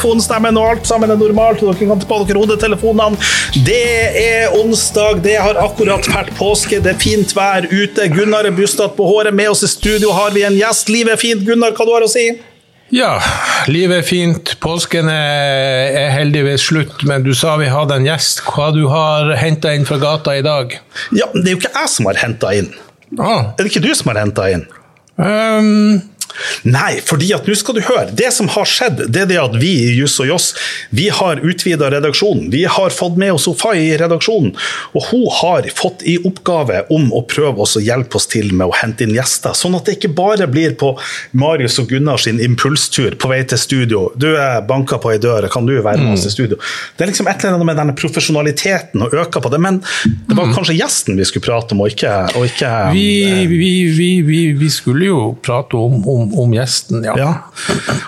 slo og alt sammen er normalt. Dere kan ta på dere hodetelefonene. Det er onsdag, det har akkurat vært påske, det er fint vær ute. Gunnar er bustet på håret. Med oss i studio har vi en gjest. Livet er fint. Gunnar, hva du har å si? Ja, livet er fint. Påsken er, heldigvis slutt, men du sa vi hadde en gjest. Hva du har henta inn fra gata i dag? Ja, Det er jo ikke jeg som har henta inn. Ah, Er det ikke du som har henta inn? ehm, Nei, fordi at nå skal du høre. Det som har skjedd, det er det at vi i Juss og Joss vi har utvida redaksjonen. Vi har fått med oss Sofai i redaksjonen, og hun har fått i oppgave om å prøve oss å hjelpe oss til med å hente inn gjester. Sånn at det ikke bare blir på Marius og Gunnar sin impulstur på vei til studio. Du er banka på ei dør, kan du være med oss i studio? Det er liksom et eller annet med denne profesjonaliteten og øka på det, men det var kanskje gjesten vi skulle prate om, og ikke, og ikke vi, vi, vi, vi, vi skulle jo prate om, om, om gjesten, ja. Ja,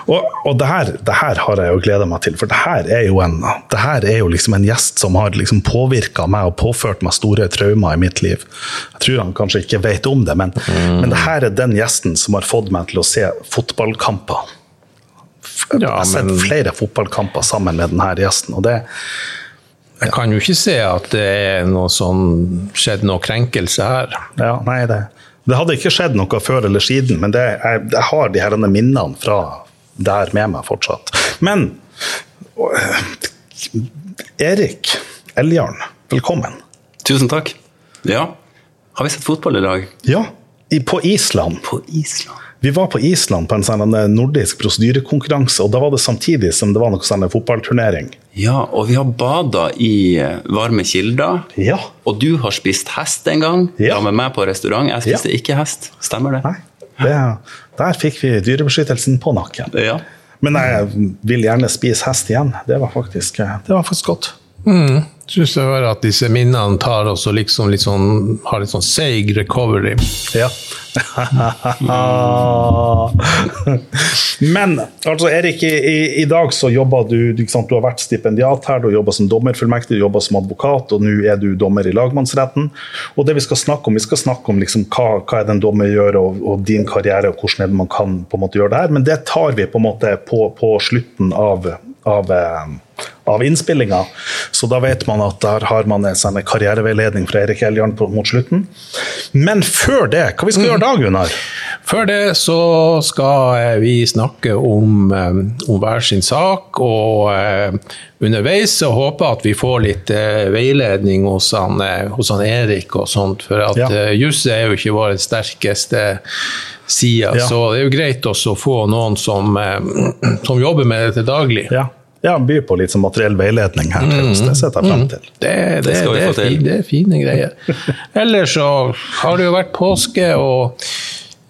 og, og det, her, det her har jeg jo gleda meg til, for det her er jo en, er jo liksom en gjest som har liksom påvirka meg og påført meg store traumer i mitt liv. Jeg tror han kanskje ikke vet om det, men, men det her er den gjesten som har fått meg til å se fotballkamper. Jeg har sett men- flere fotballkamper sammen med denne gjesten, og det Jeg kan jo ikke se at det er noe sånn, skjedd noe krenkelse her. Ja, nei, det, det hadde ikke skjedd noe før eller siden, men det, jeg, jeg har de her minnene fra der med meg fortsatt. Men og, eh, Erik Eljarn, velkommen. Tusen takk. Ja, har vi sett fotball i dag? Ja, i, på Island. På Island. Vi var på Island på en sånn nordisk prosedyrekonkurranse, og da var det samtidig som det var noe sånn fotballturnering. Ja, og vi har bada i eh, varme kilder. Ja. Og du har spist hest en gang. Ja. Var med meg på restaurant. Jeg spiste Ja. ikke hest. Stemmer det? Nei, det, der fikk vi dyrebeskyttelsen på nakken. Ja. Men jeg vil gjerne spise hest igjen. Det var faktisk, det var faktisk godt. Mm. Syns jeg hører at disse minnene tar oss og liksom litt sånn, har litt sånn seig recovery. Ja. Men altså, Erik, i, i, dag så jobber du ikke sant, Du har vært stipendiat her, du har jobba som dommerfullmektig, du jobber som advokat, og nå er du dommer i lagmannsretten. Og det Vi skal snakke om vi skal snakke om liksom, hva, hva er det en dommer gjør, og, og din karriere, og hvordan er det man kan på en måte gjøre det her. Men det tar vi på en måte på, på slutten av, av eh, av innspillinga. Så da vet man at der har man en sånn karriereveiledning fra Erik Eljarn mot slutten. Men før det, hva vi skal gjøre da, Gunnar? Før det så skal eh, vi snakke om, eh, om hver sin sak, og eh, underveis så håper at vi får litt veiledning hos han, hos han Erik og sånt, for at Ja. eh, juss er jo ikke vår sterkeste side, Ja. så det er jo greit også å få noen som, som jobber med det til daglig. Ja, ja by på litt sånn materiell veiledning her til oss. Det setter jeg frem til. Det, det, det, det, er til. fi- det er fine greier. Ellers så har det jo vært påske, og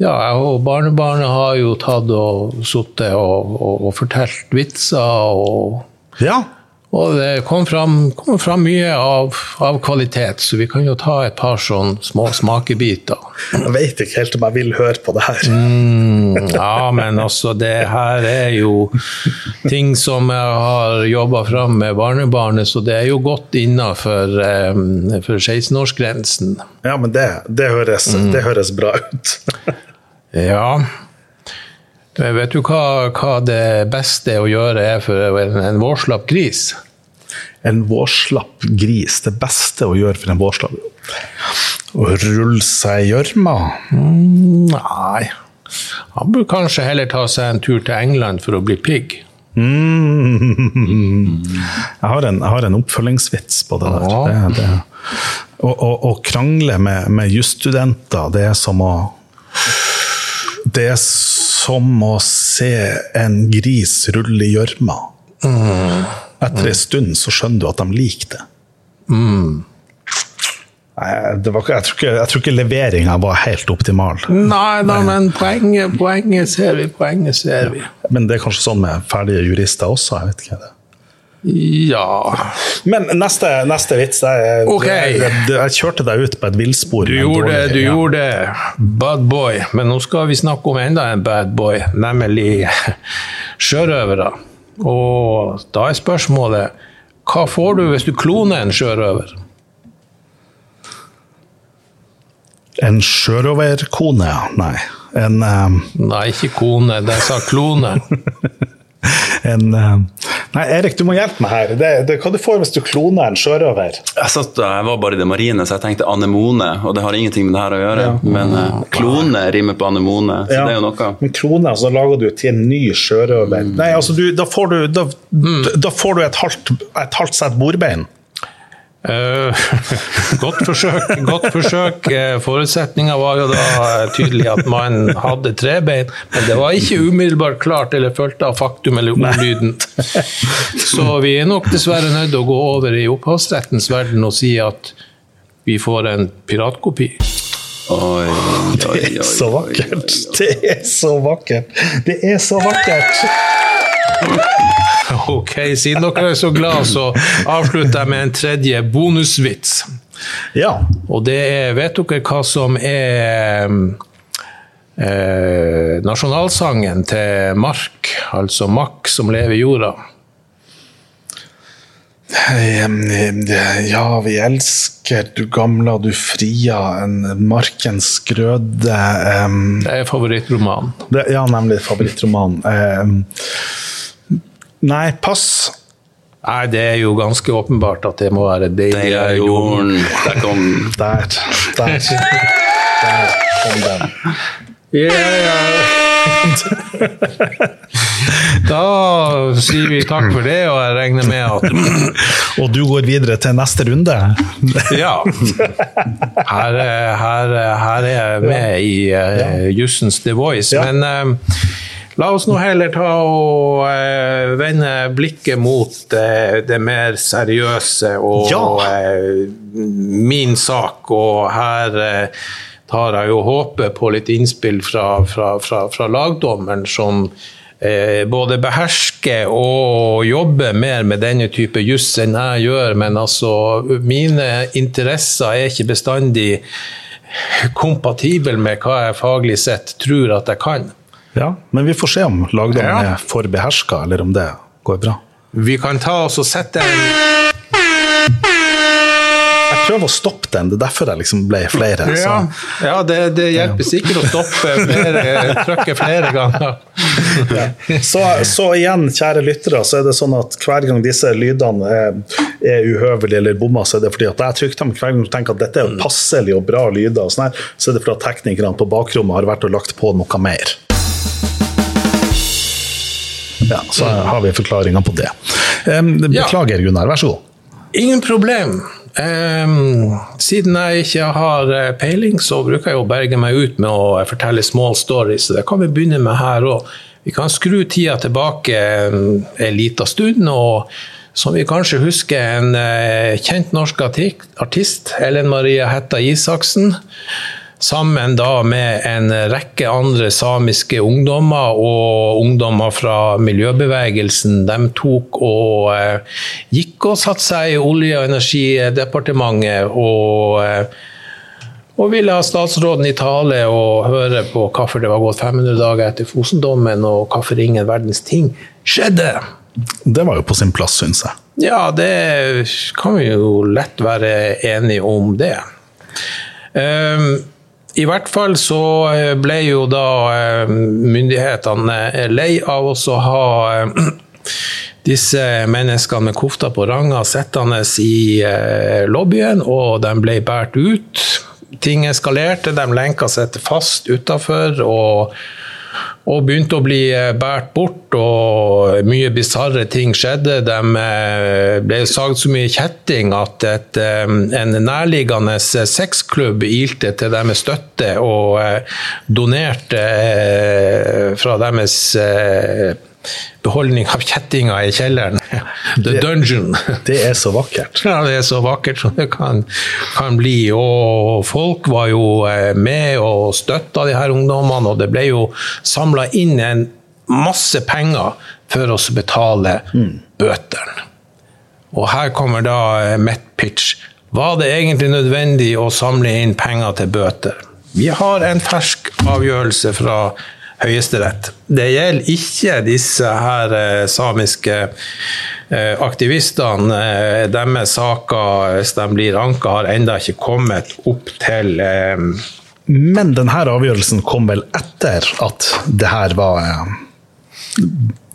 ja, jeg og barnebarnet har jo tatt og sittet og, og, og fortalt vitser, og, Ja, og det kom fram, kom fram mye av, av kvalitet, så vi kan jo ta et par sånn små smakebiter. jeg vet ikke helt om jeg vil høre på det her. Mm, ja, men altså, det her er jo ting som jeg har jobba fram med barnebarnet, så det er jo godt innafor um, for 16-årsgrensen. Ja, men det, det, høres, det høres bra ut. Ja. Men Vet du hva, hva det beste å gjøre er for en, en vårslapp gris? En vårslapp gris, det beste å gjøre for en vårslapp Å rulle seg i gjørma? Mm, Nei. Han burde kanskje heller ta seg en tur til England for å bli pigg. Mm. Jeg, har en, jeg har en oppfølgingsvits på det der. Ja. Det, det. Å, å, å krangle med, med jusstudenter, det er som å Det er som å se en gris rulle i gjørma. Etter en stund så skjønner du at de liker det. Det var, jeg, tror ikke, jeg tror ikke leveringa var helt optimal. Nei da, men poenget, poenget ser vi, poenget ser vi. Men det er kanskje sånn med ferdige jurister også. jeg vet ikke det. Ja Men neste, neste vits jeg, okay. jeg, jeg, kjørte deg ut på et villspor. Du gjorde det, du ja. gjorde det. Bad boy. Men nå skal vi snakke om enda en bad boy, nemlig sjørøvere. Og da er spørsmålet hva får du hvis du kloner en sjørøver? En sjørøverkone. Nei. En, um... Nei, ikke kone, jeg sa klone. en eh, Nei, Erik, du må hjelpe meg her. Det, det, hva du får hvis du kloner en sjørøver? Jeg, satt, jeg var bare i det marine, så jeg tenkte anemone, og det har ingenting med det her å gjøre. Men uh, klone rimer på anemone, så Ja. det er jo noe. Men klone, så lager du til en ny sjørøver. Nei, altså, du, da, får du, da, da får du et halvt, et halvt sett bordbein. Eh, godt forsøk. godt forsøk. Eh, Forutsetninga var jo da eh, tydelig at man hadde tre bein, men det var ikke umiddelbart klart eller fulgt av faktum eller ordlyden. Så vi er nok dessverre nødt til å gå over i opphavsrettens verden og si at vi får en piratkopi. Oi, oi, Det oi, er så vakkert. Det er så vakkert. Det er så vakkert. Ok, siden dere er så glad, så avslutter jeg med en tredje bonusvits. Ja. Og det er Vet dere hva som er eh, nasjonalsangen til Mark, altså Mack som lever i jorda? Ja, vi elsker du gamla, du fria, en markens grøde um, Det er favorittromanen. Ja, nemlig favorittroman. Ehm, nei, pass. Nei, det er jo ganske åpenbart at det må være Deilig Det er jorden. Der kom Der. Der. Der kom den. Ja, ja. Da sier vi takk for det, og jeg regner med at Og du går videre til neste runde? Ja. Her, er- her, er- her er jeg med i uh, jussens The Voice. Ja. Men eh, la oss nå heller ta og eh, vende blikket mot eh, det mer seriøse og Ja. eh, min sak. Og her eh, tar jeg jo håpet på litt innspill fra, fra, fra, fra lagdommeren, som eh, både behersker og jobber mer med denne type juss enn jeg gjør, men altså mine interesser er ikke bestandig kompatible med hva jeg faglig sett tror at jeg kan. Ja, men vi får se om lagdommen Ja. er for beherska, eller om det går bra. Vi kan ta oss og sette en Jeg prøver å stoppe den, det er derfor jeg liksom ble flere. Så. Ja, ja det, det hjelper sikkert å stoppe flere, trykke flere ganger. Så, så igjen, kjære lyttere, så er det sånn at hver gang disse lydene er, er uhøvelige eller bomma, så er det fordi at jeg trykker dem hver gang du tenker at dette er passelig og bra lyder, og sånn her, så er det fordi at teknikerne på bakrommet har vært og lagt på noe mer. Ja, så har vi forklaringa på det. Beklager, Gunnar. Vær så god. Ingen problem. Um, siden jeg ikke har eh, peiling, så bruker jeg å berge meg ut med å fortelle small stories. Det kan vi begynne med her òg. Vi kan skru tida tilbake en, en liten stund. og som vi kanskje husker, en eh, kjent norsk artist, Ellen Maria Hetta Isaksen, sammen da med en rekke andre samiske ungdommer og ungdommer fra miljøbevegelsen. De tok og eh, gikk og satte seg i Olje- og energidepartementet og, eh, og ville ha statsråden i tale og høre på hvorfor det var gått 500 dager etter Fosen-dommen, og hvorfor ingen verdens ting skjedde. Det var jo på sin plass, syns jeg. Ja, det kan vi jo lett være enige om det. Ehm, I hvert fall så eh, ble jo da eh, myndighetene eh, lei av oss å ha disse menneskene med kofta på ranga sittende i lobbyen, og de ble båret ut. Ting eskalerte, de lenka seg fast utafor. og og begynte å bli eh, båret bort, og mye bisarre ting skjedde. De eh, ble sagd så mye kjetting at et, eh, en nærliggende sexklubb ilte til deres støtte og donerte fra deres beholdning av kjettinger i kjelleren. The Dungeon. Det er så vakkert. Ja, det er så vakkert som det kan, kan bli. Og folk var jo eh, med og støtta de her ungdommene, og det ble jo samla inn en masse penger for å betale bøtene. Og her kommer da eh, mitt pitch. Var det egentlig nødvendig å samle inn penger til bøter? Vi har en fersk avgjørelse fra Høyesterett. Det gjelder ikke disse her eh, samiske eh, aktivistene. Eh, Deres saker, hvis de blir anka, har ennå ikke kommet opp til Men denne avgjørelsen kom vel etter at det her var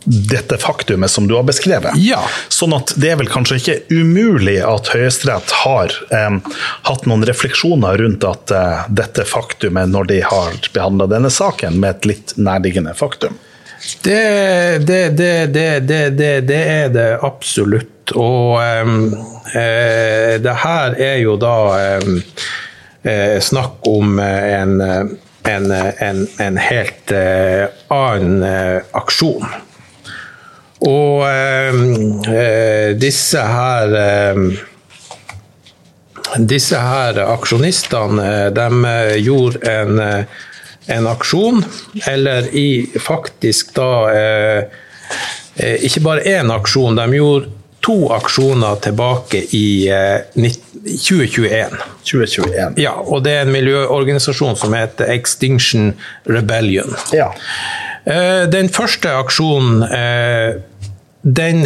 dette faktumet som du har beskrevet. Ja. Sånn at det er vel kanskje ikke umulig at Høyesterett har eh, hatt noen refleksjoner rundt at eh, dette faktumet, når de har behandla denne saken, med et litt nærliggende faktum. Det, det, det, det, det er det absolutt. Og eh, det her er jo da eh, snakk om en, en, en, en helt annen aksjon. Og eh, disse her disse her aksjonistene de gjorde en, en aksjon, eller i faktisk da Ikke bare én aksjon, de gjorde to aksjoner tilbake i 2021. 2021. Ja, og det er en miljøorganisasjon som heter Extinction Rebellion. Ja. Den første aksjonen den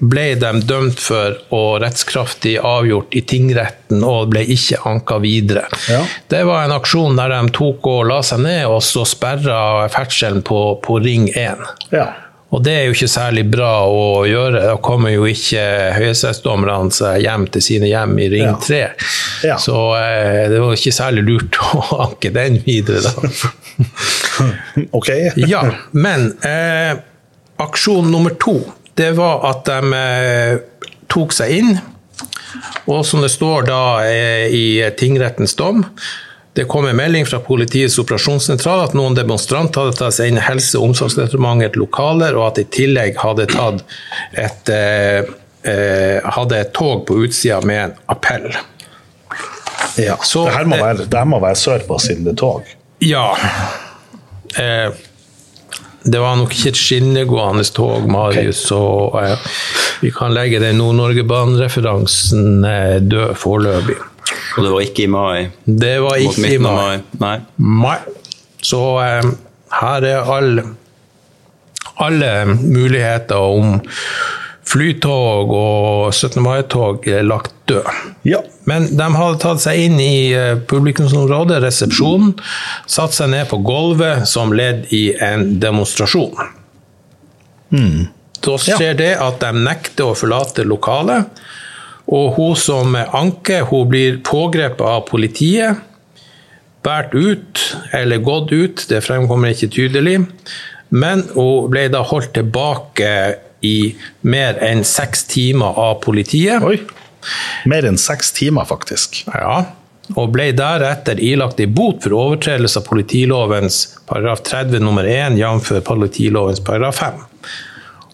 ble de dømt for og rettskraftig avgjort i tingretten og ble ikke anka videre. Ja. Det var en aksjon der de tok og la seg ned og så sperra ferdselen på, på Ring 1. ja. Og det er jo ikke særlig bra å gjøre. Da kommer jo ikke høyesterettsdommerne seg hjem til sine hjem i Ring Ja. 3. Ja. Så eh, det var ikke særlig lurt å anke den videre, da. Ok. Ja, men eh, aksjon nummer to, det var at de eh, tok seg inn. Og som det står da eh, i tingrettens dom, det kom en melding fra politiets operasjonssentral at noen demonstranter hadde tatt seg inn i Helse- og omsorgsdepartementets lokaler, og at de i tillegg hadde tatt et, eh, eh, hadde et tog på utsida med en appell. Ja. Så det her må det- være, det her må være sørpå siden det er tog. Ja. Eh, det var nok ikke et skinnegående tog, Marius, så eh, vi kan legge den Nord-Norge-banen-referansen eh, død foreløpig. Og det var ikke i mai. Det var ikke i mai. mai. Nei. Mai. Så eh, her er all, alle muligheter om flytog og 17. mai-tog lagt død. Ja. Men de hadde tatt seg inn i eh, publikumsområdet, resepsjonen, satt seg ned på gulvet som ledd i en demonstrasjon. Så skjer det at de nekter å forlate lokalet, og hun som anker, hun blir pågrepet av politiet, båret ut, eller gått ut, det fremkommer ikke tydelig, men hun ble da holdt tilbake i mer enn seks timer av politiet. Oi. Mer enn seks timer, faktisk. Ja, og ble deretter ilagt i bot for overtredelse av politilovens paragraf 30 nummer 1, jf. politilovens paragraf 5.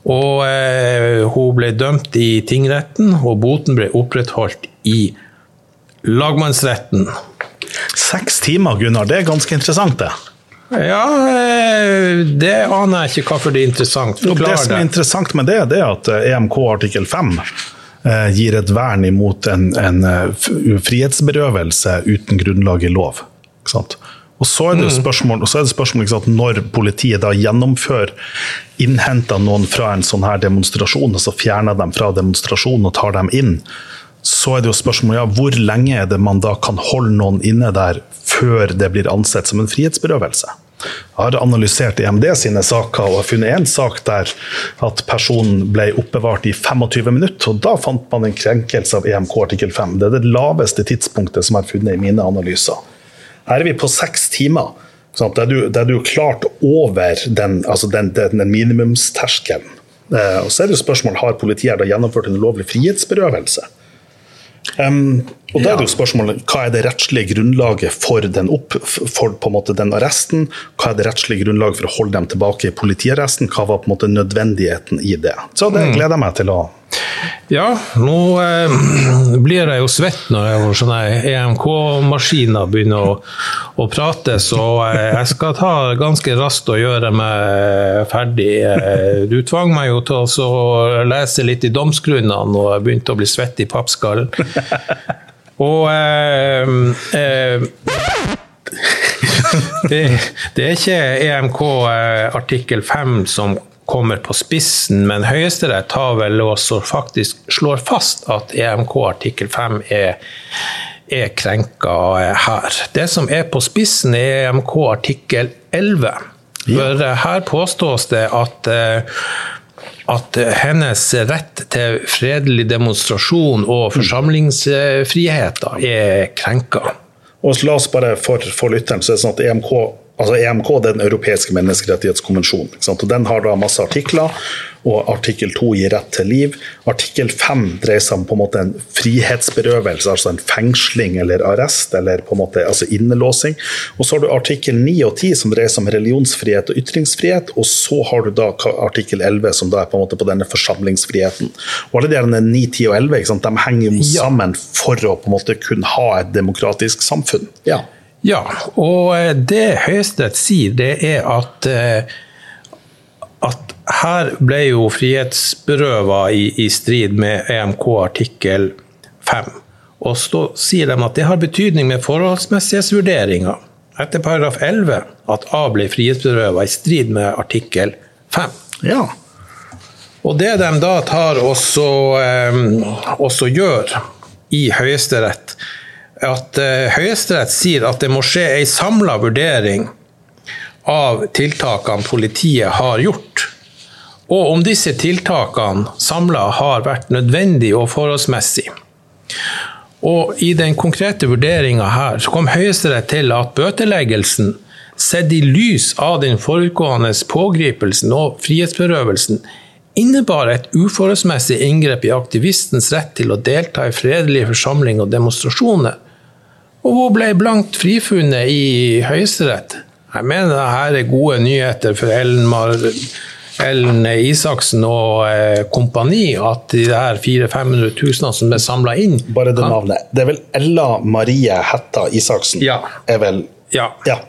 Og eh, hun ble dømt i tingretten, og boten ble opprettholdt i lagmannsretten. Seks timer, Gunnar. Det er ganske interessant, det. Ja, eh, det aner jeg ikke hvorfor det er interessant. Og det som er interessant med det, det er at eh, EMK artikkel 5 eh, gir et vern imot en, en frihetsberøvelse uten grunnlag i lov. Ikke sant? Og så er det jo spørsmål, og så er det spørsmål sant, når politiet da gjennomfører, innhenter noen fra en sånn her demonstrasjon, og så fjerner dem fra demonstrasjonen og tar dem inn, så er det jo spørsmålet ja, hvor lenge er det man da kan holde noen inne der før det blir ansett som en frihetsberøvelse. Jeg har analysert EMD sine saker og har funnet en sak der at personen ble oppbevart i 25 minutter, og da fant man en krenkelse av EMK artikkel 5. Det er det laveste tidspunktet som er har funnet i mine analyser. Her er vi på seks timer. Sant? Der, du, der du er klart over den, altså den, den, den minimumsterskelen. Eh, og så er det spørsmål har politiet da gjennomført en ulovlig frihetsberøvelse. Um, og da er det jo spørsmålet, Hva er det rettslige grunnlaget for den, opp, for på en måte den arresten? Hva er det rettslige grunnlaget for å holde dem tilbake i politiarresten? Hva var på en måte nødvendigheten i det? Så det gleder jeg meg til å Ja, nå eh, blir jeg jo svett når sånne EMK-maskiner begynner å, å prate, så eh, jeg skal ta ganske raskt og gjøre meg ferdig. Eh, Du tvang meg jo til å lese litt i domsgrunnene, og jeg begynte å bli svett i pappskallen. Og eh, eh, det, det er ikke EMK eh, artikkel 5 som kommer på spissen, men Høyesterett har vel også faktisk slår fast at EMK artikkel 5 er, er krenka eh, her. Det som er på spissen, er EMK artikkel 11. For ja. her påstås det at at hennes rett til fredelig demonstrasjon og forsamlingsfriheter er krenka. Og la oss bare for, for lytteren, så er det sånn at EMK altså EMK det er den europeiske menneskerettighetskonvensjonen. og Den har da masse artikler, og artikkel 2 gir rett til liv. Artikkel 5 dreier seg om på en måte en frihetsberøvelse, altså en fengsling eller arrest, eller på en måte altså innelåsing. Og så har du artikkel 9 og 10 som dreier seg om religionsfrihet og ytringsfrihet, og så har du da artikkel 11 som da er på en måte på denne forsamlingsfriheten. Og alle de 9, 10 og 11 de henger jo sammen for å på en måte kunne ha et demokratisk samfunn. Ja. Ja, og eh, det Høyesterett sier, det er at, eh, at her ble jo frihetsberøva i, i, strid med EMK artikkel 5. Og så sier de at det har betydning med forholdsmessighetsvurderinger etter paragraf 11 at A ble frihetsberøva i strid med artikkel 5. Ja. Og det de da tar og så, eh, gjør i Høyesterett, at uh, Høyesterett sier at det må skje ei samla vurdering av tiltakene politiet har gjort, og om disse tiltakene samla har vært nødvendig og forholdsmessig. Og I den konkrete vurderinga her så kom Høyesterett til at bøteleggelsen, sett i lys av den forutgående pågripelsen og frihetsberøvelsen, innebar et uforholdsmessig inngrep i aktivistens rett til å delta i fredelige forsamlinger og demonstrasjoner, og hun ble blankt frifunnet i Høyesterett. Jeg mener dette er gode nyheter for Ellen, Mar Ellen Isaksen og eh, kompani, at de der 400 500 000 som er samla inn Bare det navnet. Det er vel Ella Marie Hetta Isaksen? Ja. Er vel Ja. ja.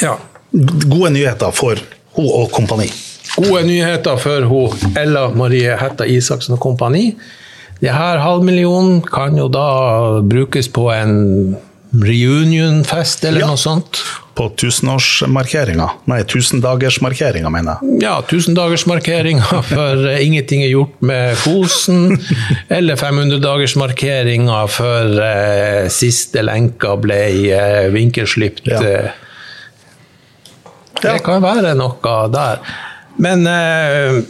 ja. Gode nyheter for hun og kompani. Gode nyheter for hun Ella Marie Hetta Isaksen og kompani. De her halvmillionen kan jo da brukes på en reunionfest eller ja. noe sånt. På tusenårsmarkeringa. Nei, tusendagersmarkeringa, mener jeg. Ja, tusendagersmarkeringa for ingenting er gjort med Fosen. eller 500-dagersmarkeringa for eh, siste lenka ble eh, vinkelslipt. Ja. Det kan være noe der. Men eh,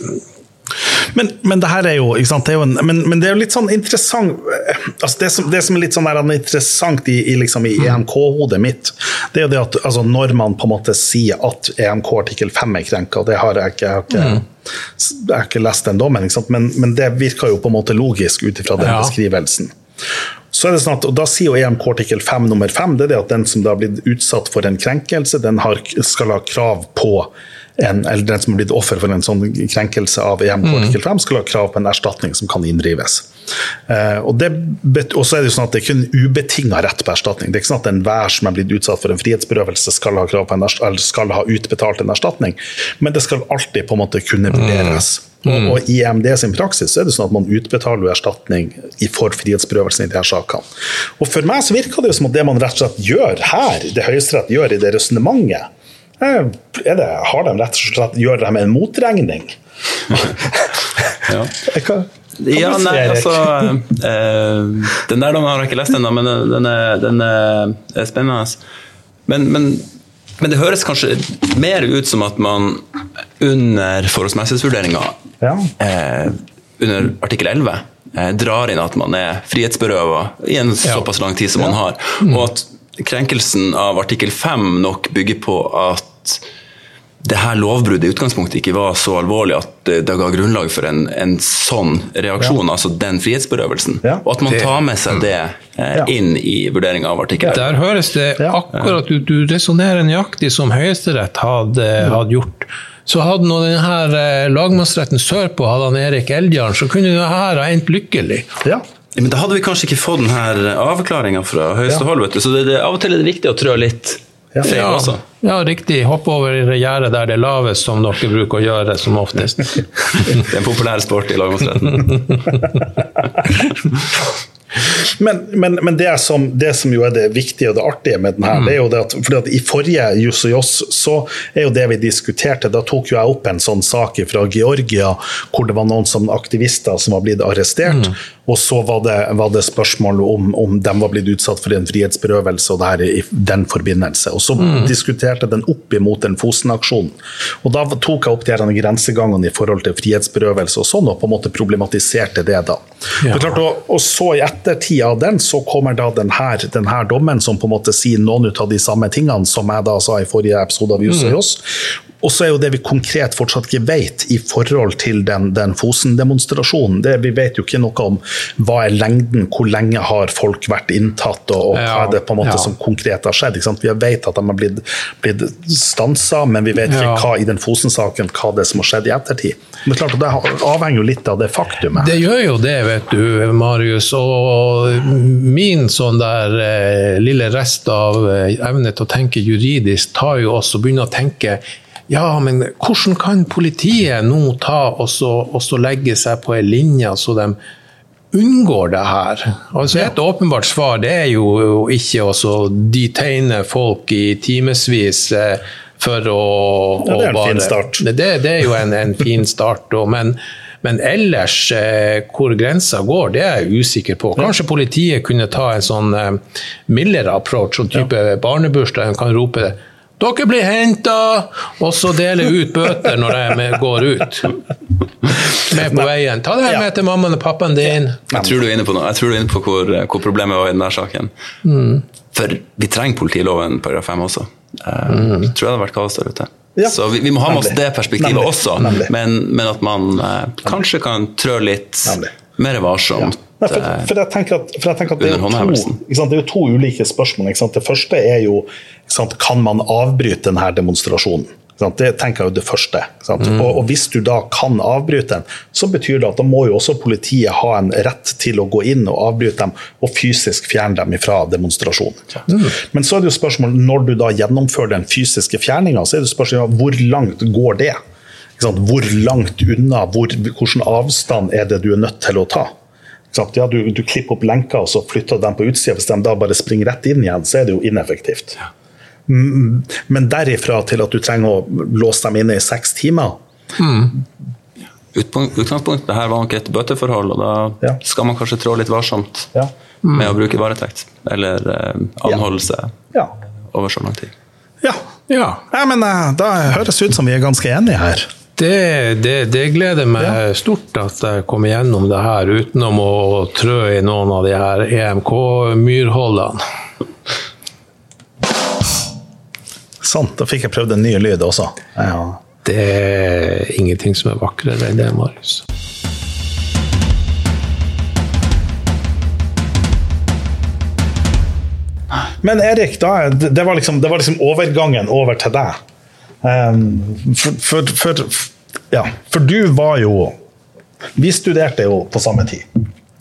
men, men, det her er jo, sant, det er jo en, men, men, det er jo litt sånn interessant altså det, som, det som er litt sånn interessant i, i, liksom, i EMK-hodet mitt, det er jo det at altså, når man på en måte sier at EMK artikkel 5 er krenka, det har jeg ikke, jeg har ikke, mm. jeg har ikke lest den dommen, men, men, det virker jo på en måte logisk ut ifra den ja. beskrivelsen. Så er det sånn at, og Da sier jo EMK artikkel 5 nummer 5 det er det at den som da har blitt utsatt for en krenkelse, den har, skal ha krav på en, eller den som har blitt offer for en sånn krenkelse av EMK artikkel 5, skal ha krav på en erstatning som kan inndrives. Uh, og, og så er det jo sånn at det er kun ubetinga rett på erstatning. Det er ikke sånn at enhver som er blitt utsatt for en frihetsberøvelse, skal ha, krav på en, eller skal ha utbetalt en erstatning, men det skal alltid på en måte kunne vurderes. Mm. Og, og, I EMD sin praksis så er det sånn at man utbetaler erstatning for frihetsberøvelsen i de her sakene. Og For meg så virker det jo som at det man rett og slett gjør her, det Høyesterett gjør i det resonnementet, det, har de rett og slett gjør de en motregning? ja. Hva, ja, nei, altså eh, Den der har jeg ikke lest ennå, men den er, den er spennende. Men, men, men, det høres kanskje mer ut som at man under forholdsmessighetsvurderinga, ja. eh, under artikkel 11, eh, drar inn at man er frihetsberøva i en såpass lang tid som man har. Og at krenkelsen av artikkel 5 nok bygger på at det her lovbruddet i utgangspunktet ikke var så alvorlig at det ga grunnlag for en, en sånn reaksjon, ja. altså den frihetsberøvelsen. Ja. Og at man tar med seg det eh, inn i vurderinga av artikkel. Der høres det akkurat ut, du resonnerer nøyaktig som Høyesterett hadde, hadde gjort. Så hadde nå denne eh, lagmannsretten sørpå hadde han Erik Eldjarn, så kunne det her ha endt lykkelig. Ja. Men da hadde vi kanskje ikke fått denne avklaringa fra høyeste ja. hold. Så det, det, av og til er det viktig å trå litt ja. feil også. Ja, riktig. Hoppe over i gjerdet der det er lavest, som dere bruker å gjøre som oftest. det er en populær sport i lagmannsretten. Men, men, men det, som, det, som, jo er det viktige og det artige med den her, mm. det er jo det at, fordi at i forrige Juss og Joss så er jo det vi diskuterte, da tok jo jeg opp en sånn sak fra Georgia hvor det var noen som aktivister som var blitt arrestert. Mm. Og så var det, var det spørsmål om, om de var blitt utsatt for en frihetsberøvelse og det her i den forbindelse. Og så mm. diskuterte den opp imot den Fosen-aksjonen. Og da tok jeg opp de grensegangene i forhold til frihetsberøvelse og sånn, og på en måte problematiserte det da. Ja. Klart, og, og, så i ettertid av den så kommer da denne, denne dommen som på en måte sier noen av de samme tingene som jeg da sa i forrige episode av Jus og Joss. Og så er jo det vi konkret fortsatt ikke vet i forhold til den, den Fosen-demonstrasjonen. Vi vet jo ikke noe om hva er lengden, hvor lenge har folk vært inntatt, og, og hva er det på en måte ja. som konkret har skjedd. Vi vet at de har blitt, blitt stansa, men vi vet ikke hva i den Fosen-saken hva det er som har skjedd i ettertid. Men klart, Det avhenger jo litt av det faktumet. Det gjør jo det, vet du, Marius. Og min sånn der eh, lille rest av eh, evne til å tenke juridisk tar jo oss og begynner å tenke ja, men hvordan kan politiet nå ta og så, og så legge seg på en linje så de unngår det her? Altså Et åpenbart svar det er jo ikke å detegne folk i timevis eh, for å, ja, Det er en bare, fin start. Det, det, er jo en, en fin start. men men ellers, eh, hvor grensa går, det er jeg usikker på. Kanskje politiet kunne ta en sånn eh, mildere approach, sånn type ja. barnebursdag, kan rope det. Dere blir henta! Og så deler ut bøter når de går ut. Med på veien. Ta det her med til mammaen og pappaen din. Jeg tror du er inne på noe. Jeg tror du er inne på hvor, hvor problemet var i denne saken. Mm. For vi trenger politiloven paragraf 5 også. Jeg mm. tror det hadde vært kaos der ute. Ja. Så vi, vi, må ha med oss det perspektivet Nemlig. også, men, men, at man eh, kanskje kan trø litt Nemlig. mer varsomt. Ja. Nei, for, for, jeg tenker at, jeg tenker at det, er to, det, er jo to, ulike spørsmål. Det første er jo kan man avbryte denne demonstrasjonen. Det tenker jeg er det første. Mm. Og, og, Hvis du da kan avbryte den, så betyr det at da må jo også politiet ha en rett til å gå inn og avbryte dem og fysisk fjerne dem fra demonstrasjonen. Mm. Men så er det jo spørsmål, når du da gjennomfører den fysiske fjerninga, så er det spørsmål hvor langt går det? Hvor langt unna, hvor, hvilken avstand er det du er nødt til å ta? Ja, du, du, klipper opp lenker og så flytter dem på utsida. Hvis de da bare springer rett inn igjen, så er det jo ineffektivt. Ja. Men derifra til at du trenger å låse dem inne i seks timer mm. Utgangspunktet her var nok et bøteforhold, og da ja. skal man kanskje trå litt varsomt ja. mm. med å bruke varetekt eller eh, anholdelse ja. over så lang tid. Ja. ja. men eh, da høres det ut som vi er ganske enige her. Det, det, det, gleder meg ja. stort at jeg kommer gjennom det her utenom å trø i noen av de her EMK-myrholdene. Sant, da fikk jeg prøvd en ny lyd også. Ja. Det er ingenting som er vakrere enn det, Marius. Men Erik, da, det, var liksom, det var liksom overgangen over til deg. Um, for, for, for, ja, for du var jo Vi studerte jo på samme tid.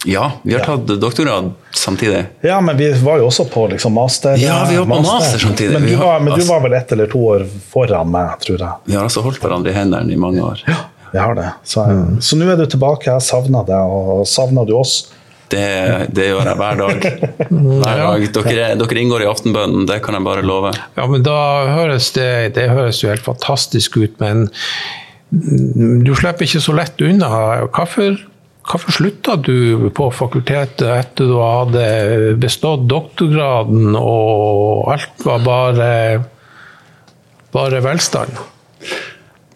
Ja, vi har tatt ja. doktorgrad samtidig. Ja, men vi var jo også på liksom master. Ja, vi var på master, master samtidig. Men, du var, men du var, vel ett eller to år foran meg, tror jeg. Vi har altså holdt hverandre i hendene i mange år. Ja, vi har det. Så, mm. så nå er du tilbake. Jeg savna deg, og savna du oss? Det, det, gjør jeg hver dag. Hver dag. Dere, dere, inngår i aftenbønnen, det kan jeg bare love. Ja, men da høres det, det høres jo helt fantastisk ut, men du slipper ikke så lett unna. Hvorfor, hvorfor slutta du på fakultetet etter du hadde bestått doktorgraden og alt var bare, bare velstand?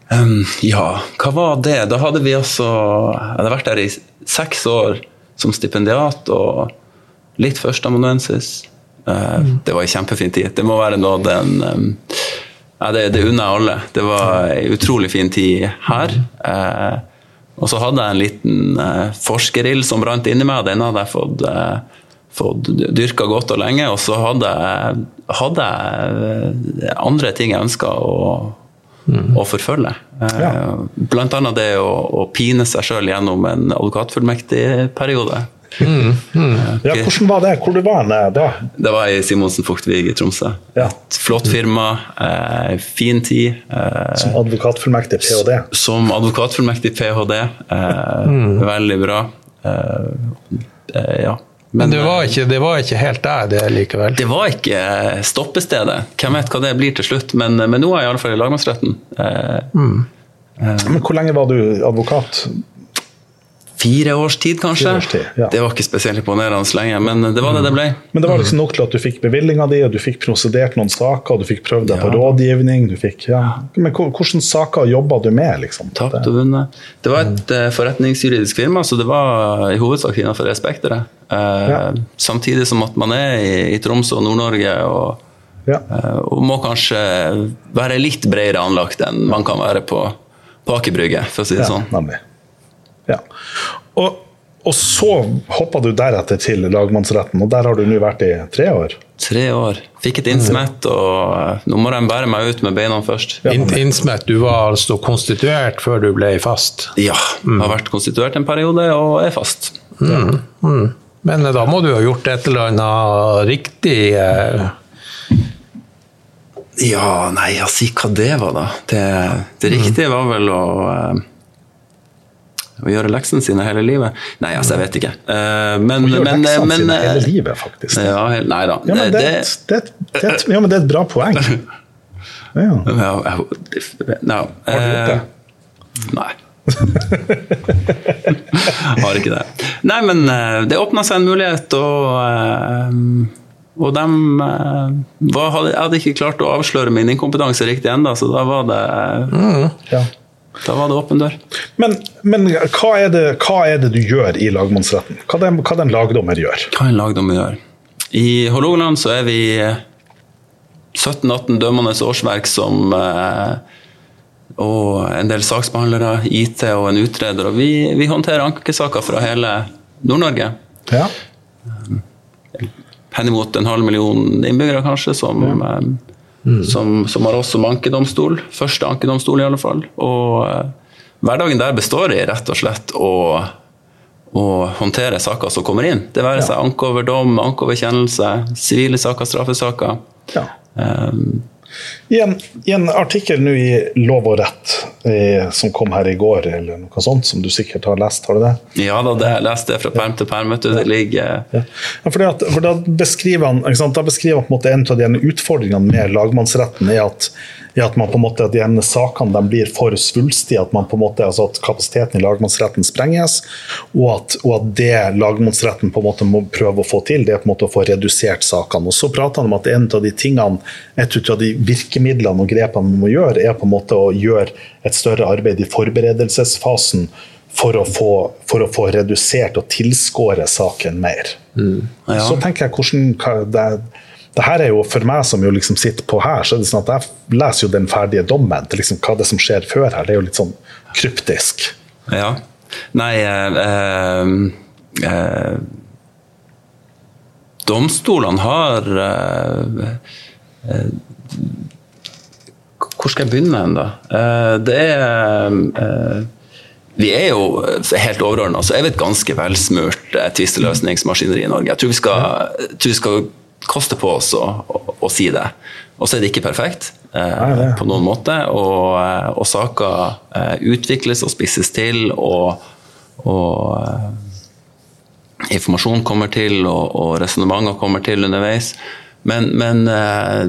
Um, ja, hva var det? Da hadde vi altså Jeg hadde vært der i seks år som stipendiat og litt førsteamanuensis. Uh, mm. Det var en kjempefin tid. Det må være noe den ja, det, det unner jeg alle. Det var en utrolig fin tid her. Uh, og så hadde jeg en liten uh, forskerild som brant inni meg. Den hadde jeg fått, uh, fått dyrka godt og lenge. Og så hadde jeg, hadde jeg andre ting jeg ønska å, mm. å, forfølge. Ja. Blant annet det å, å pine seg sjøl gjennom en advokatfullmektig periode. Mm, mm. Ja, hvordan var det? Hvor du var du da? Det var i Simonsen Fuktvig i Tromsø. Ja. Et flott firma, eh, fin tid. Eh, som advokatfullmektig ph.d.? Som advokatfullmektig ph.d. Eh, mm. Veldig bra. Eh, eh, ja. Men det var, ikke, det var ikke helt der, det likevel? Det var ikke stoppestedet. Hvem vet hva det blir til slutt, men, men nå er jeg iallfall i lagmannsretten. Mm. Men hvor lenge var du advokat? Fire års tid, kanskje. Års tid, ja. Det var ikke spesielt imponerende lenge, men det var det det ble. Men det var liksom nok til at du fikk bevillinga di, og du fikk prosedert noen saker, du fikk prøvd deg ja. på rådgivning. Fikk, ja. Men hvilke saker jobba du med? liksom? Tapt og vunnet. Det var et mm. forretningsjuridisk firma, så det var i hovedsak innenfor det spekteret. Uh, samtidig som at man er i, i Troms og Nord-Norge. og ja. Uh, og må kanskje være litt bredere anlagt enn man kan være på, på Aker Brygge, for å si det ja, sånn. Nemlig. Ja. Og, og, så hoppa du deretter til lagmannsretten, og der har du nå vært i tre år? Tre år. Fikk et innsmett, og nå må de bære meg ut med beina først. Ja. Innsmett, du var altså konstituert før du ble fast? Ja, mm. har vært konstituert en periode og er fast. Mm. Mm. Men eh, da må du ha gjort et eller annet riktig? Eh... Ja, nei, si hva det var, da. Det, det riktige var vel å eh, å gjøre leksene sine hele livet? Nei, altså, jeg vet ikke. Uh, men, å gjøre men, leksene men, sine hele livet, faktisk. Ja, helt, nei da. Ja, men det, det, det, ja, men det er et bra poeng. Ja. ja ja. Har du gjort det? Nei. Har ikke det. Nei, men det åpna seg en mulighet, og og de var, hadde, jeg hadde ikke klart å avsløre min inkompetanse riktig ennå, så da var det mm, ja. Da var det åpen dør. Men, men hva, er det, hva, er det, du gjør i lagmannsretten? Hva den, hva den lagdommer gjør? Hva en lagdommer gjør? I Hålogaland så er vi 17-18 dømmende årsverk som eh, og en del saksbehandlere, IT og en utreder. Og vi, vi håndterer ankesaker fra hele Nord-Norge. Ja. Henimot en halv million innbyggere, kanskje, som ja. Eh, mm. som, som, har oss som ankedomstol. Første ankedomstol, i alle fall. Og uh, hverdagen der består i rett og slett å, å håndtere saker som kommer inn. Det være seg anke over dom, anke over kjennelse, sivile saker, straffesaker. Ja. Um, i en, I en, artikkel nå i Lov og rett eh, som kom her i går, eller noe sånt, som du sikkert har lest, har du det? Ja da, det, jeg leste det fra perm til perm. Det ligger ja. ja for, at, for, da beskriver han, da beskriver han på en måte en av de utfordringene med lagmannsretten er at i at man på en måte, at de sakene de blir for svulstige, at, man på en måte, altså at kapasiteten i lagmannsretten sprenges, og at, og at, det lagmannsretten på en måte må prøve å få til, det er på en måte å få redusert sakene. Og Så prater han om at en av de tingene, et av de virkemidlene og grepene man må gjøre, er på en måte å gjøre et større arbeid i forberedelsesfasen for å få, for å få redusert og tilskåre saken mer. Mm. Ja. Så tenker jeg hvordan det, det her er jo For meg som jo liksom sitter på her, så er det sånn at jeg leser jo den ferdige dommen. til liksom Hva det som skjer før her, det er jo litt sånn kryptisk. Ja. Nei eh, eh, eh Domstolene har eh, eh, Hvor skal jeg begynne hen, da? Eh, det er vi er jo helt overordna, så er vi et ganske velsmurt tvisteløsningsmaskineri i Norge. Jeg tror vi skal, tror vi skal koste på oss å, å, å, si det. Og så er det ikke perfekt eh, på noen måte. Og, eh, og saker eh, utvikles og spisses til, og, og eh, informasjon kommer til, og, og resonnementer kommer til underveis. Men, men eh,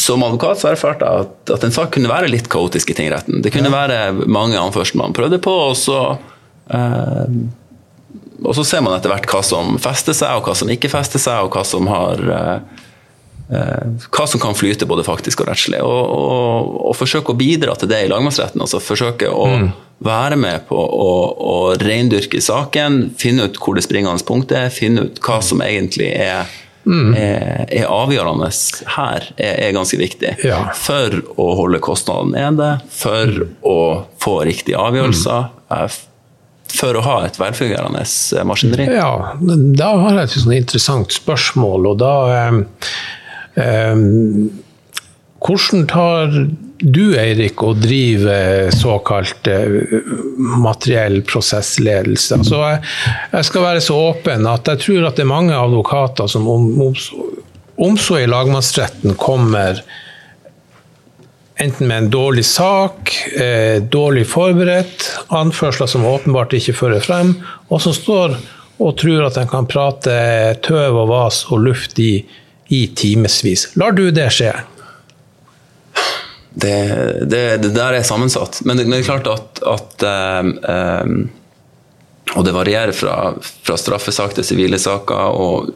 som advokat så har jeg erfart at, at, en sak kunne være litt kaotisk i tingretten. Det kunne ja. være mange anførsler man prøvde på, og så eh, og så ser man etter hvert hva som fester seg, og hva som ikke fester seg, og hva som har eh, eh, hva som kan flyte både faktisk og rettslig. Og, og, og forsøke å bidra til det i lagmannsretten. altså Forsøke å mm. være med på å, å reindyrke saken, finne ut hvor det springende punktet er, finne ut hva som egentlig er, mm. er, er avgjørende her, er, er ganske viktig. Ja. For å holde kostnadene nede, for mm. å få riktige avgjørelser. Mm for å ha et velfungerende eh, maskineri? Ja, da har jeg et sånn interessant spørsmål. og da eh, eh, Hvordan tar du, Eirik, å drive såkalt eh, materiell prosessledelse? Altså, jeg, skal være så åpen at jeg tror at det er mange advokater som om, om, om så i lagmannsretten kommer enten med en dårlig sak, eh, dårlig forberedt, anførsler som åpenbart ikke fører frem, og som står og tror at de kan prate tøv og vas og luft i, i timevis. Lar du det skje? Det, det, det, der er sammensatt. Men det, det er klart at, at um, Og det varierer fra, fra straffesak til sivile saker, og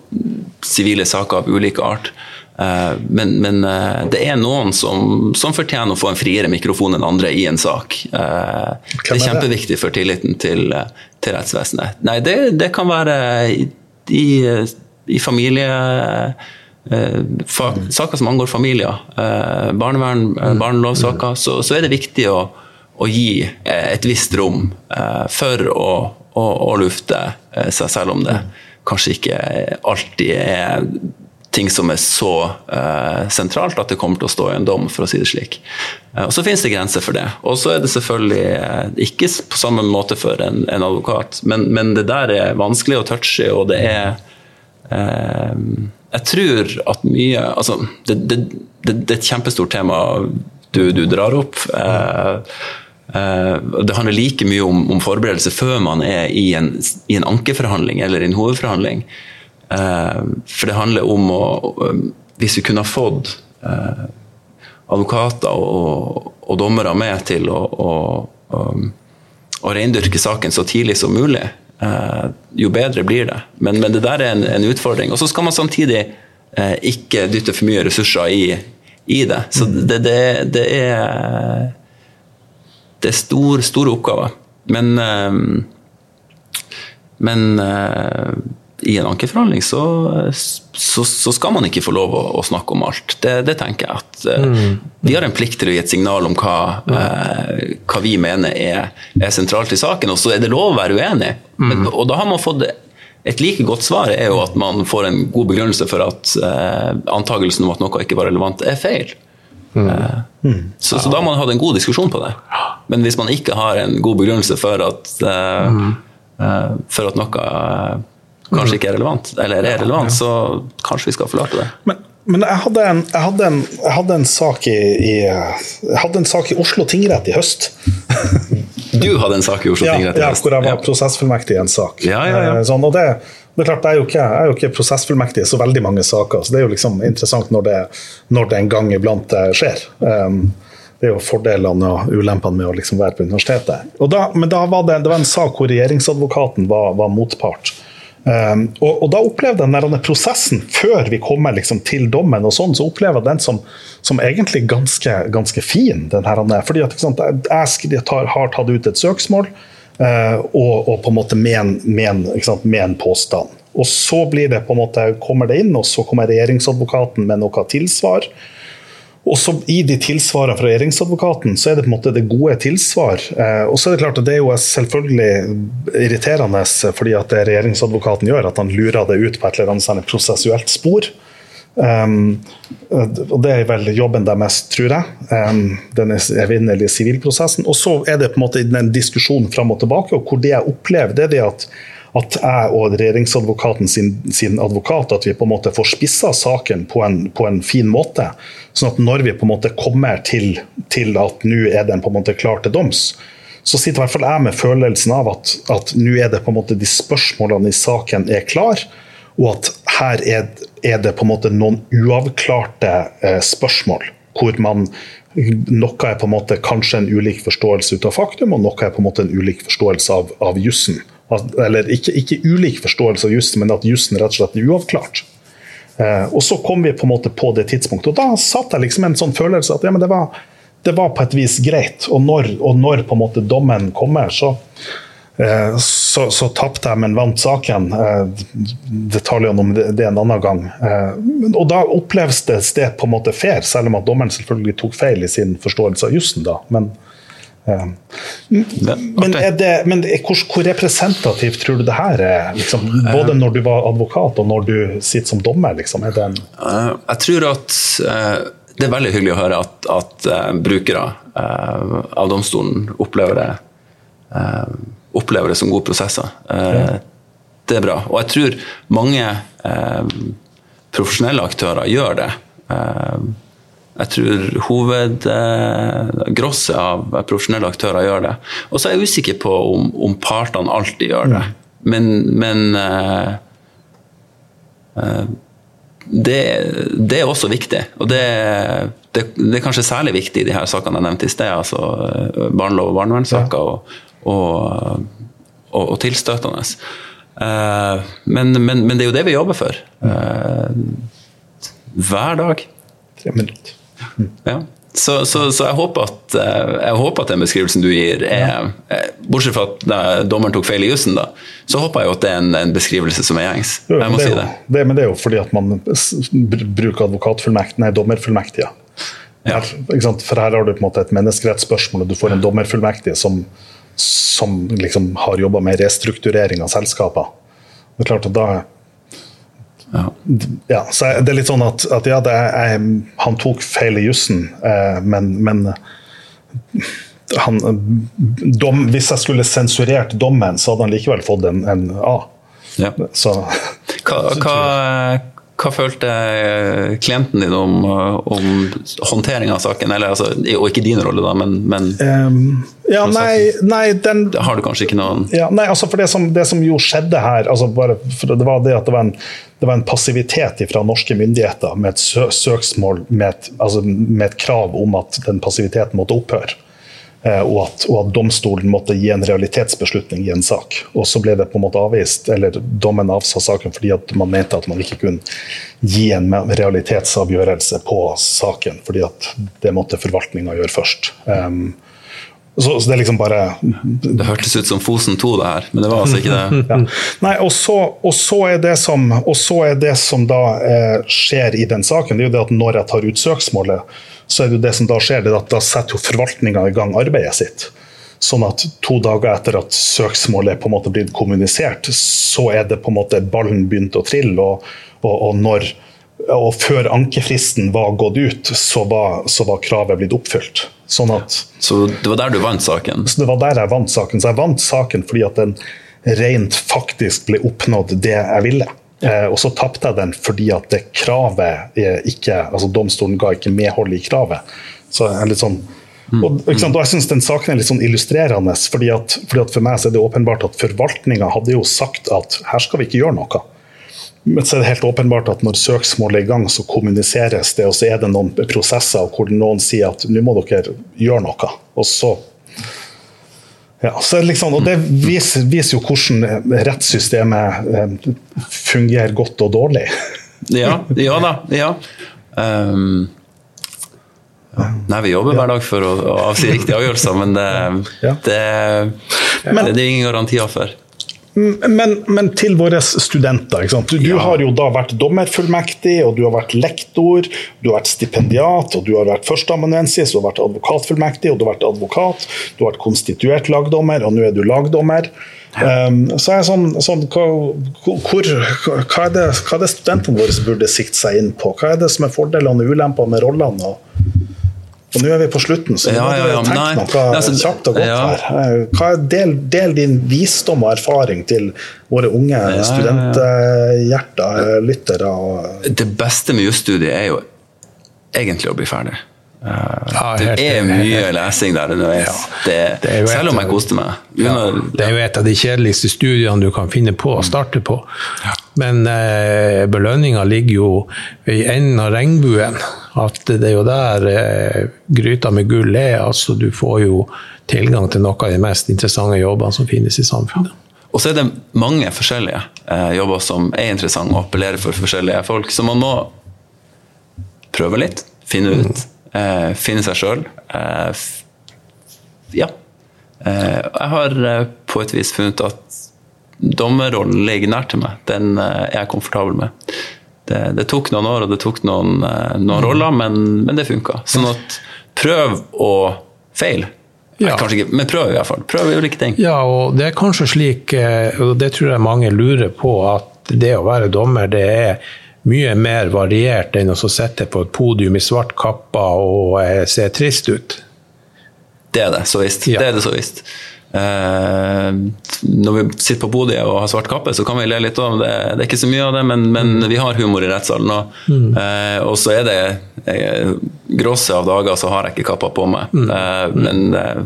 sivile saker av ulik art. Uh, men, men uh, det er noen som, som, fortjener å få en friere mikrofon enn andre i en sak. Uh, det er kjempeviktig for tilliten til, til rettsvesenet. Nei, det, det kan være i, i, i familie Eh, saker som angår familier, eh, barnevern, eh, mm. barnelovsaker, så, så, er det viktig å, å gi et visst rom for å, å, å, lufte seg, selv om det kanskje ikke alltid er ting som er så uh, sentralt at det kommer til å stå i en dom, for å si det slik. Uh, og Så finnes det grenser for det. Og så er det selvfølgelig uh, ikke på samme måte for en, en advokat, men, men, det der er vanskelig å touche, og det er jeg tror at mye altså, det, det, det, det, er et kjempestort tema du, du drar opp. Eh, eh, det handler like mye om, om, forberedelse før man er i en, i en ankeforhandling eller i en hovedforhandling. Eh, for det handler om å Hvis vi kunne ha fått eh, advokater og, og, dommere med til å, å, å, å reindyrke saken så tidlig som mulig, jo bedre blir det. Men, men, det der er en, en utfordring. Og så skal man samtidig eh, ikke dytte for mye ressurser i, i det. Så mm. det, det, det er det er stor, store oppgaver. Men, eh, men i en ankeforhandling så, så, så, skal man ikke få lov å, å snakke om alt. Det, det tenker jeg at uh, mm. Vi har en plikt til å gi et signal om hva, uh, hva vi mener er, er, sentralt i saken, og så er det lov å være uenig. Mm. Men, og da har man fått et like godt svar er jo at man får en god begrunnelse for at uh, antakelsen om at noe ikke var relevant, er feil. Mm. Mm. så, så, da har man hatt en god diskusjon på det. Men hvis man ikke har en god begrunnelse for at, uh, for at noe kanskje ikke er relevant, eller er relevant, så kanskje vi skal forlate det. Men, men jeg, hadde en, jeg, hadde en, jeg, hadde en, sak i, i, jeg hadde en sak i Oslo tingrett i høst. du hadde en sak i Oslo tingrett i høst? Ja, hvor jeg var ja. prosessfullmektig i en sak. Ja, ja, eh, sånn, og det, det er klart, jeg er, jo ikke, jeg er jo ikke prosessfullmektig i så veldig mange saker, så det er jo liksom interessant når det, når det en gang iblant eh, skjer. Um, det er jo fordelene og ulempene med å liksom være på universitetet. Da, men da var det, det var en sak hvor regjeringsadvokaten var, var motpart. Um, og, og, da opplevde jeg denne prosessen, før vi kommer liksom til dommen, og sånn, så opplever jeg den som, som egentlig ganske, ganske fin. Den fordi at, sant, jeg tar, har tatt ut et søksmål, uh, og, og, på en måte med en, med, en, sant, med en, påstand. Og så blir det på en måte, kommer det inn, og så kommer regjeringsadvokaten med noe tilsvar. Og så I de tilsvarene fra regjeringsadvokaten så er det på en måte det gode tilsvar. Eh, og så er Det klart at det er jo selvfølgelig irriterende fordi at det regjeringsadvokaten gjør, at han lurer det ut på et eller annet prosessuelt spor. Um, og Det er vel jobben deres, tror jeg. Um, den evinnelige sivilprosessen. Og så er det på en måte en diskusjon fram og tilbake, og hvor det jeg opplever, det er det at at jeg og regjeringsadvokaten sin, sin, advokat at vi på en måte får spissa saken på en, på en, fin måte. Sånn at når vi på en måte kommer til, til at nå er den på en måte klar til doms, så sitter i hvert fall jeg med følelsen av at, at nå er det på en måte de spørsmålene i saken er klar, og at her er, er det på en måte noen uavklarte eh, spørsmål. Hvor man noe er på en måte kanskje en ulik forståelse ut av faktum, og noe er på en måte en ulik forståelse av, av jussen. Eller ikke, ikke ulik forståelse av jussen, men at jussen rett og slett er uavklart. Eh, og så kom vi på en måte på det tidspunktet, og da satt jeg liksom en sånn følelse at ja, men det var, det var på et vis greit. Og når, og når på en måte dommen kommer, så, eh, så, så tapte jeg, men vant saken. Eh, detaljene om det, det en annen gang. Og da oppleves det på en måte fair, selv om at dommeren selvfølgelig tok feil i sin forståelse av jussen. da, men men, er det, men hvor, hvor, representativt tror du det her er? Liksom, både når du var advokat og når du sitter som dommer? Liksom, en... Eh, jeg tror at uh, det er veldig hyggelig å høre at, at uh, brukere av domstolen opplever det, opplever det som gode prosesser. Det er bra. Og jeg tror mange profesjonelle aktører gjør det. Jeg tror hovedgrosset eh, av profesjonelle aktører gjør det. Og så er jeg usikker på om, om partene alltid gjør det. men, men uh, uh, det, det, er også viktig. Og det, det, det, er kanskje særlig viktig i de her sakene jeg nevnte i sted, altså barnelov- og barnevernssaker og, og, og, og, tilstøtende. Uh, men, men, men, det er jo det vi jobber for. hver dag. Tre minutter. Ja. Så, så, så jeg, håper at, eh, jeg, håper at, den beskrivelsen du gir, er eh, Bortsett fra at dommeren tok feil i jussen, da, så håper jeg jo at det er en, en beskrivelse som er gjengs. Jeg må det si det. det. Men det er jo fordi at man bruker advokatfullmekt, nei, dommerfullmektige. Ja. For her har du på en måte et menneskerettsspørsmål, og du får en dommerfullmektig som, som liksom har jobba med restrukturering av selskaper. Det er klart at da ja. ja. så det er litt sånn at, at ja, er, han tok feil i jussen, eh, men, men han, dom, hvis jeg skulle sensurert dommen, så hadde han likevel fått en, en A. Ja. Så, hva, hva, hva følte klienten din om, om håndtering av saken? Eller, altså, og ikke din rolle, da, men, men um, ja, nei, nei, den Har du kanskje ikke noen ja, Nei, altså for det som, det som jo skjedde her, altså det var det at det var, en, det var en passivitet fra norske myndigheter med et søksmål med et, altså med et krav om at den passiviteten måtte opphøre. Eh, og at, og at, domstolen måtte gi en realitetsbeslutning i en sak. Og så ble det på en måte avvist, eller dommen avsa saken fordi at man mente at man ikke kunne gi en realitetsavgjørelse på saken, fordi at det måtte forvaltninga gjøre først. Um, så, så, det er liksom bare Det hørtes ut som Fosen 2, det her, men det var altså ikke det. ja. Nei, og så, og så, er det som, er det som da eh, skjer i den saken, det er jo det at når jeg tar ut søksmålet, så er det jo det som da skjer, det at da setter jo forvaltninga i gang arbeidet sitt. Sånn at to dager etter at søksmålet er på en måte blitt kommunisert, så er det på en måte ballen begynt å trille. og, og, og når og før ankefristen var gått ut, så var, så var kravet blitt oppfylt. Sånn at, så det var der du vant saken? Så det var der jeg vant saken. Så jeg vant saken fordi at den rent faktisk ble oppnådd det jeg ville. Eh, og så tapte jeg den fordi at det kravet ikke altså Domstolen ga ikke medhold i kravet. Så jeg litt sånn og, og jeg synes den saken er litt sånn illustrerende, fordi at, fordi at for meg så er det åpenbart at forvaltninga hadde jo sagt at her skal vi ikke gjøre noe. Men så er det helt åpenbart at når søksmålet er i gang, så kommuniseres det, og så er det noen prosesser hvor noen sier at nå må dere gjøre noe. Og så ja, så liksom, og Det viser, viser, jo hvordan rettssystemet eh, fungerer godt og dårlig. ja, ja da. Ja. Um, nei, vi jobber hver dag for å, å avsi riktige avgjørelser, men det, det, det, det er ingen garantier for. Men, men, til våre studenter. Du, du ja. har jo da vært dommerfullmektig, og du har vært lektor, du har vært stipendiat, og du har vært førsteamanuensis, du har vært advokatfullmektig, og du har vært advokat, du har vært konstituert lagdommer, og nå er du lagdommer. Ja. Um, så er sånn, sånn hva, hvor, hva, er det, hva er det studentene våre burde sikte seg inn på? Hva er det som er fordelene og ulempene med rollene? Og og nå er vi på slutten, så ja, ja, ja, tenk nei, noe altså, kjapt og godt ja. her. Hva er del, del, din visdom og erfaring til våre unge ja, studenthjerter, lyttere. Det beste med jusstudiet er jo egentlig å bli ferdig. Ja, det er mye lesing der underveis. Det, selv om jeg koste meg. det er jo et av de kjedeligste studiene du kan finne på å starte på. Men eh, belønninga ligger jo i enden av regnbuen. At det er jo der eh, gryta med gull er. altså Du får jo tilgang til noen av de mest interessante jobbene som finnes i samfunnet. Og så er det mange forskjellige eh, jobber som er interessante og appellerer for forskjellige folk. Så man må prøve litt, finne ut, mm. eh, finne seg sjøl. Eh, ja. Eh, jeg har eh, på et vis funnet at dommerrollen ligger nær til meg. Den er jeg komfortabel med. Det, det tok noen år, og det tok noen, eh, noen mm. roller, men, men det funka. Sånn at prøv og feil. Ja. Ikke, men prøv i hvert fall. Prøv ulike ting. Ja, og det er kanskje slik, eh, og det tror jeg mange lurer på, at det å være dommer, det er mye mer variert enn å sitte på et podium i svart kappe og eh, se trist ut. Det er det, så visst. Ja. Det er det så visst. Eh, når vi sitter på podiet og har svart kappe, så kan vi le litt av det. Det er ikke så mye av det, men, men mm. vi har humor i rettssalen. Og, mm. eh, og så er det eh, gråse av dager, så har jeg ikke kappa på meg. Mm. Eh, men eh,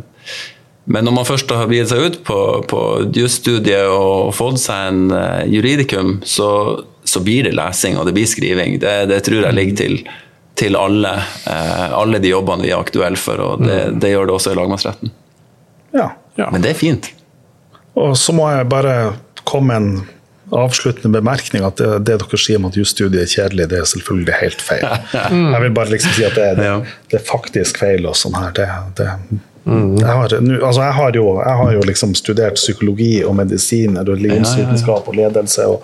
men når man først har viet seg ut på, på jusstudiet og fått seg en uh, juridikum, så, så, blir det lesing og det blir skriving. Det, det tror jeg ligger til, til alle, alle, de jobbene vi er aktuelle for, og det, mm. det gjør det også i lagmannsretten. Ja. Ja. Men det er fint. Og så må jeg bare komme med en avsluttende bemerkning at det, det dere sier om at jusstudiet er kjedelig, det er selvfølgelig helt feil. Jeg vil bare liksom si at det, det, det er faktisk feil og sånn her. Det, Mm. Jeg, har, altså jeg, har, jo, jeg har jo liksom studert psykologi og medisin, religionsvitenskap og ledelse. Og,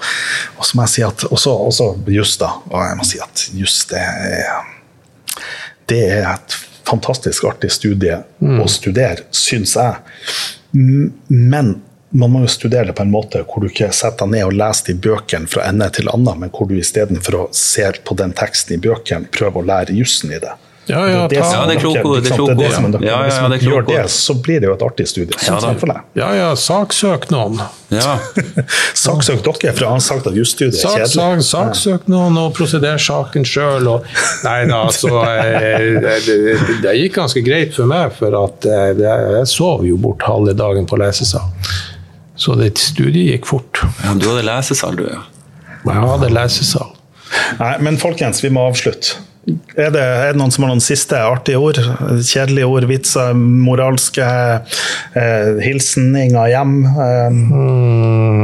og så må jeg si at også, også just da. Og jeg må si at juss, det er Det er et fantastisk artig studie mm. å studere, syns jeg. Men man må jo studere det på en måte hvor du ikke setter deg ned og leser de bøkene fra ende til annen, men hvor du istedenfor å se på den teksten i bøkene, prøver å lære jussen i det. Ja, ja, det, er det, er kloke ord. Det det, kloke ord. Ja, Hvis man gjør det, så blir det jo et artig studie. Ja, ja, saksøk noen. Ja. saksøk dere, fra jeg av jusstudiet Sak, sak, Saksøk noen og proseder saken sjøl. Nei da, altså det, det, det, gikk ganske greit for meg, for at eh, jeg sov jo bort halve dagen på lesesal. Så det studiet gikk fort. Ja, du hadde lesesal, du, ja. Jeg hadde lesesal. Nei, men folkens, vi må avslutte. Er det, er det, noen som har noen siste artige ord? Kjedelige ord, vitser, moralske eh, hilseninger hjem? Eh.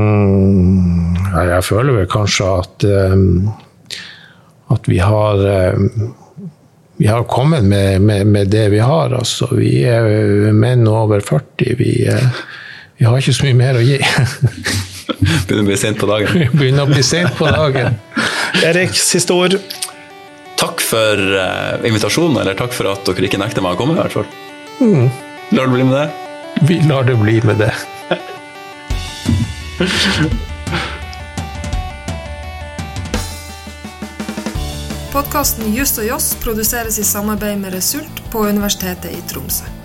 Mm, jeg føler vel kanskje at, eh, at vi har um, vi har kommet med, med, med, det vi har. Altså, vi er menn over 40. Vi, uh, vi har ikke så mye mer å gi. Begynner å bli sent på dagen. Begynner å bli sent på dagen. Erik, siste ord? Takk for uh, invitasjonen, eller takk for at dere ikke nekter meg å komme, i hvert fall. Mm. Lar det bli med det? Vi lar det bli med det. Podkasten Just og Joss produseres i samarbeid med Result på Universitetet i Tromsø.